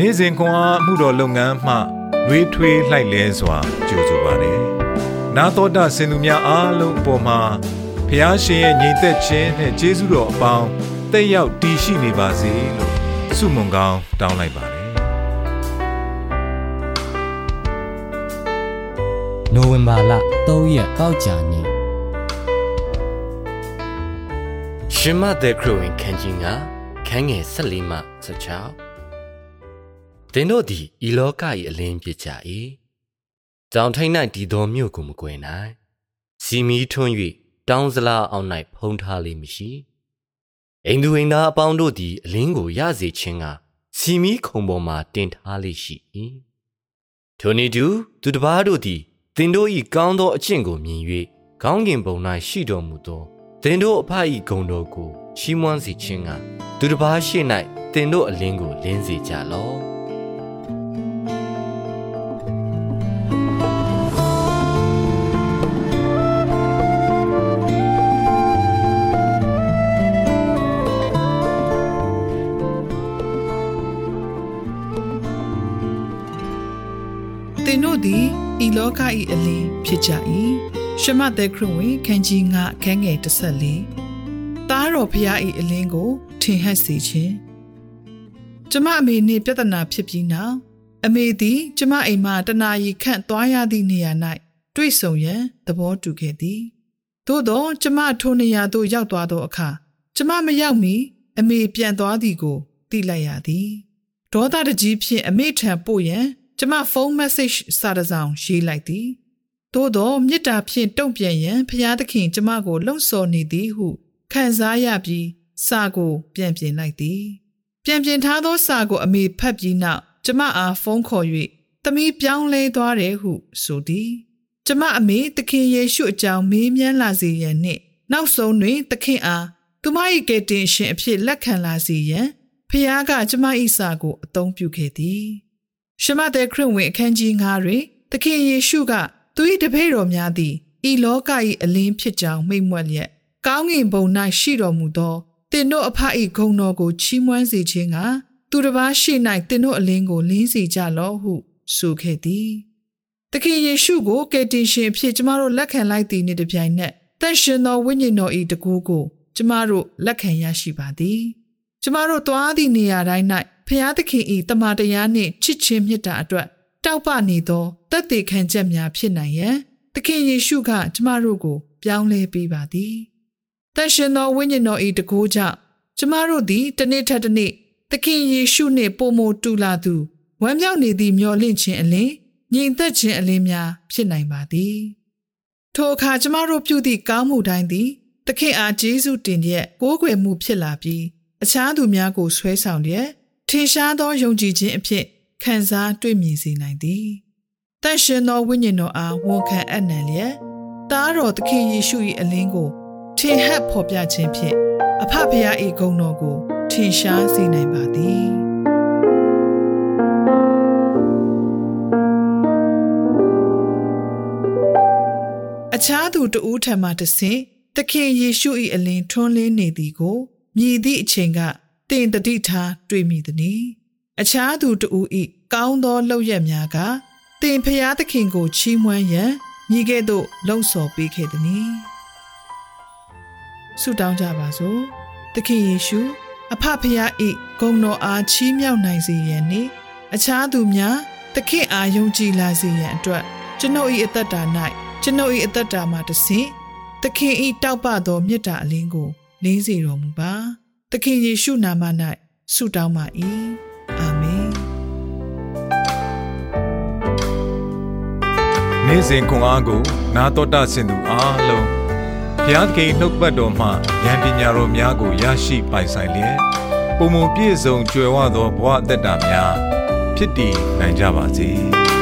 နေ့စဉ်ခွန်အားမှုတော်လုပ်ငန်းမှနှွေးထွေးလှိုက်လဲစွာကြိုဆိုပါတယ်။နာတော်တာစင်သူများအားလုံးအပေါ်မှာဖះရှင်ရဲ့ညီသက်ခြင်းနဲ့ကျေးဇူးတော်အပေါင်းတက်ရောက်တည်ရှိနေပါစေလို့ဆုမွန်ကောင်းတောင်းလိုက်ပါတယ်။နိုဝင်ဘာလ3ရက်တောက်ကြနေ့ရှင်မသက်ခရဝင်ခန်းကြီးကခန်းငယ်14မှ16 တင်တို့သည်ဤလောက၏အလင်းဖြစ်ကြ၏တောင်ထိန်၌ဒီတော်မြို့ကိုမကွယ်နိုင်စီမီထွန်း၍တောင်းစလားအောင်၌ဖုံးထားလိမ့်မည်ရှိအိမ်သူအိမ်သားအပေါင်းတို့သည်အလင်းကိုရစေခြင်းကစီမီခုံပေါ်မှတင်ထားလိမ့်ရှိ၏ထိုနည်းတူသူတစ်ပါးတို့သည်တင်တို့၏ကောင်းသောအကျင့်ကိုမြင်၍ခေါင်းကင်ပုံ၌ရှိတော်မူသောတင်တို့အဖ၏ဂုဏ်တော်ကိုချီးမွမ်းစေခြင်းကသူတစ်ပါးရှိ၌တင်တို့အလင်းကိုလင်းစေကြလော့ င်တို့သည်ဤလောက၏အလင်းဖြစ်ကြ၏ရှမသက်ခရစ်ဝင်ခန်းကြီး9အခန်းငယ်14သားတော်ဖျား၏အလင်းကိုထင်ဟပ်စေခြင်းကျမအမေနှင့်ပြဿနာဖြစ်ပြီးနောက်အမေသည်ကျမအိမ်မှတနာရီခန့်သွားရသည့်နေရာ၌တွေ့ဆုံရန်သဘောတူခဲ့သည်သို့သောကျမထိုနေရာသို့ရောက်သွားသောအခါကျမမရောက်မီအမေပြန်သွားသည်ကိုသိလိုက်ရသည်ဒေါသတကြီးဖြင့်အမေထံပို့ရန် ကျမဖုန်း message စာတစ်စောင်ရေးလိုက်သည်သို့သောမေတ္တာဖြင့်တုံ့ပြန်ရန်ဖျားသခင်ကျမကိုလှုံ့ဆော်နေသည်ဟုခံစားရပြီးစာကို ပြန်ပြင်လိုက်သည် ပြန်ပြင်ထားသောစာကိုအမေဖတ်ပြီးနောက်ကျမအားဖုန်းခေါ်၍သမီးပြောင်းလဲသွားတယ်ဟုဆိုသည်ကျမအမေသခင်ယေရှုအကြောင်းမေးမြန်းလာစေရန်နှင့်နောက်ဆုံးတွင်သခင်အားသူမ၏ကယ်တင်ရှင်အဖြစ်လက်ခံလာစေရန်ဖခင်ကကျမ၏စာကိုအသုံးပြုခဲ့သည် ရှမတဲ့ခရစ်ဝင်အခန်းကြီး9တွင်သခင်ယေရှုကသူ၏တပည့်တော်များသည်ဤလောက၏အလင်းဖြစ်ကြောင်းမိန့်မွက်လျက်ကောင်းငင်ဘုံ၌ရှိတော်မူသောတင်တို့အဖ၏ဂုဏ်တော်ကိုချီးမွမ်းစေခြင်းကသူတစ်ပါးရှိ၌တင်တို့အလင်းကိုလင်းစေကြလော့ဟုဆိုခဲ့သည်သခင်ယေရှုကိုကယ်တင်ရှင်အဖြစ်ကျမတို့လက်ခံလိုက်သည်နှင့်တပြိုင်နက်တန်ရှင်သောဝိညာဉ်တော်၏တကူကိုကျမတို့လက်ခံရရှိပါသည်ကျမတို့သွားသည့်နေရာတိုင်း၌ ဖျားသခင်၏တမန်တရားနှင့်ချစ်ချင်းမြတ်တာအတွက်တောက်ပနေသောတက်သေးခံချက်များဖြစ်နိုင်ရန်သခင်ယေရှုကကျမတို့ကို ပြောင်းလဲပေးပါသည်တန်ရှင်သောဝိညာဉ်တော်၏တကူကြောင့်ကျမတို့သည်တစ်နေ့ထက်တစ်နေ့သခင်ယေရှုနှင့်ပုံမတူလာသူဝမ်းမြောက်နေသည့်မျော်လင့်ခြင်းအလင်းညီသက်ခြင်းအလင်းများဖြစ်နိုင်ပါသည်ထိုအခါကျမတို့ပြုသည့်ကောင်းမှုတိုင်းသည်သခင်အားကျေးဇူးတင်ရက်ကိုးကွယ်မှုဖြစ်လာပြီးအခြားသူများကိုဆွဲဆောင်လျက် ထင်ရှားသောယုံကြည်ခြင်းအဖြစ်ခံစားတွေ့မြင်စေနိုင်သည်တန်ရှင်သောဝိညာဉ်တော်အားဝန်ခံအပ်နှံလျက်သားတော်သခင်ယေရှု၏အလင်းကိုထင်ဟပ်ဖော်ပြခြင်းဖြင့်အဖဖရာ၏ဂုဏ်တော်ကိုထင်ရှားစေနိုင်ပါသည်အခြားသူတဦးထံမှတဆင့်သခင်ယေရှု၏အလင်းထွန်းလင်းနေသည်ကိုမြည်သည့်အချိန်က တင်တတိထားတွေ့မိသည်။အခြားသူတဦး၏ကောင်းသောလှုပ်ရက်များကတင်ဖျားသခင်ကိုချီးမွမ်းရန်မြည်ကဲ့သို့လှုံ့ဆော်ပေးခဲ့သည်။ဆုတောင်းကြပါစို့။သခင်ယေရှုအဖဖျား၏ဂုဏ်တော်အားချီးမြှောက်နိုင်စေရန်နှင့်အခြားသူများသခင်အားယုံကြည်လာစေရန်အတွက်ကျွန်ုပ်၏အသက်တာ၌ကျွန်ုပ်၏အသက်တာမှာတဆင့်သခင်၏တောက်ပသောမေတ္တာအလင်းကိုလင်းစေတော်မူပါ သခင်ယေရှုနာမ၌ဆုတောင်းပါ၏အာမင်နေ့စဉ်ခွန်အားကို နာတော်တာဆင်သူအားလုံးဘုရားသခင်နှုတ်ပတ်တော်မှဉာဏ်ပညာတော်များကိုရရှိပိုင်ဆိုင်လျက်ပုံမပြည့်စုံကြွယ်ဝသောဘဝအသက်တာများဖြစ်တည်နိုင်ကြပါစေ။